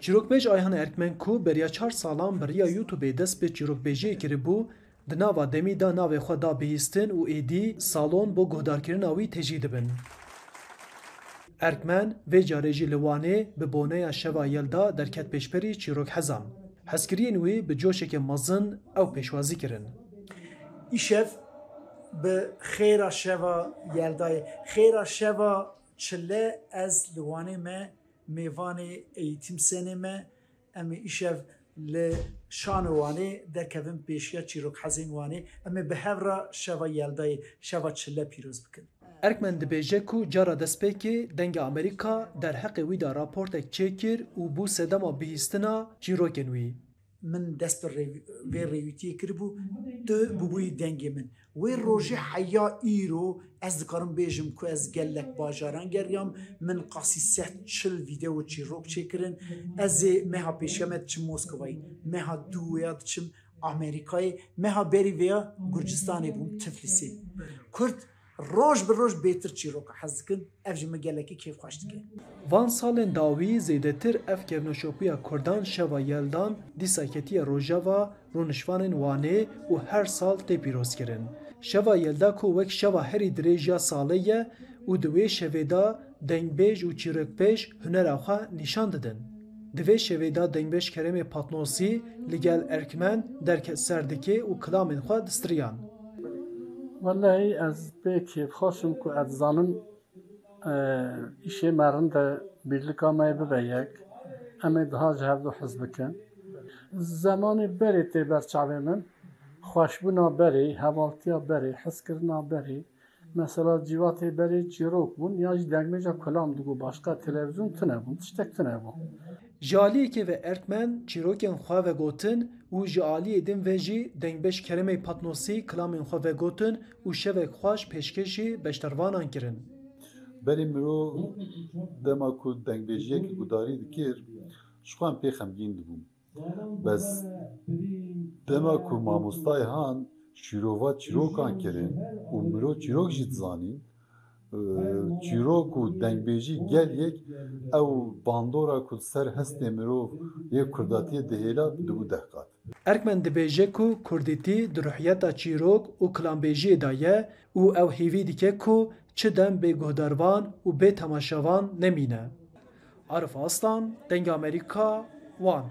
Çîrokbêj Ayhan Erkmen ku beriya çar salan bi riya Youtubê dest bi çîrokbêjiyê kiribû, di nava demî de navê xwe da bihîstin û êdî salon bo guhdarkirina wî tejî dibin. Erkmen vê carê jî li Wanê bi boneya Şeva Yel de derket pêşberî çîrokhezan. Hezkiriyên wî bi coşeke mezin ew pêşwazî kirin. Îşev bi xêra şeva yel de ye. Xêra şeva Çile ez li Wanê me, mêvanê Eîtîm Sênê me. Em ê îşev li Şano Wanê derkevin pêşiya çîrokhezên Wanê. Em ê bi hev re şeva Yeldayê, şeva Çile pîroz bikin. Erkmen dibêje ku cara destpêkê Dengê Amerîka derheqê wî de raportek çêkir û bû sedema bihîstina çîrokên wî. Min dest bi rê vê rêwîtiyê kiribû, tu bûbûyî dengê min. Wê rojê heya îro ez dikarim bêjim ku ez gelek bajaran geriyam, min qasî sed çil vîdeo û çîrok çêkirin. Ez ê meha pêşkeme diçim Moskovayê, meha dû ya diçim Amerîkayê, meha berî vêya Gurcistanê bûm Tiflisê. Kurd. Roj bi roj bêtir çîrok hez dikin, ev ji min gelekî kêfxweş dike. Van salên dawî zêdetir ev kevnoşopiya Kurdan Şeva Yeldan dîsa ketiye rojeva rûnişvanên Wanê û her sal tê pîrozkirin. Şeva Yelda ku wek şeva herî dirêj ya salê ye û di wê şevê de dengbêj û çîrokbêj hunera xwe nîşan didin. Di vê şevê de Dengbêj Keremê Patnosî li gel Erkmen derket ser dikê û kilamên xwe distiriyan. Wellahî ez pê kêfxweş im ku ez dizanim îşê me rind e, birlika me yê bibe yek, em ê diha ji hev du hez bikin. Zemanê berê tê ber çavê min, xweşbûna berê, hevaltiya berê, hizkirina berê, Mesela cîvatê berê çîrok bûn yan jî degmêja kulam digot başka televîzyon tune bûn tiştek tune bûn. Ji aliyekê ve Erdmen çîrokên xwe vegotin û ji aliyê din ve jî Dengbeş Keremê Patnosî kilamên xwe vegotin û şevek xweş pêşkêşî beşdervanan kirin. Berê mirov dema ku dengbêjiyekî gudarî dikir ji xwe em pê xemgîn dibûn. Bes dema ku mamostayê han şîrova çîrokan kirin û mirov çîrok jî dizanîn, çîrok û dengbêjî gel yek ew bandora ku li ser hestê mirov yê kurdatiyê dihêla dibû deh qat. Erkman dibêje ku kurdîtî di ruhiyeta çîrok û klanbêjiyê de ye û ew hêvî dike ku çi dem bê guhdarvan û bê temaşevan nemîne. Arif Aslan, Dengê Amerîka, Wan.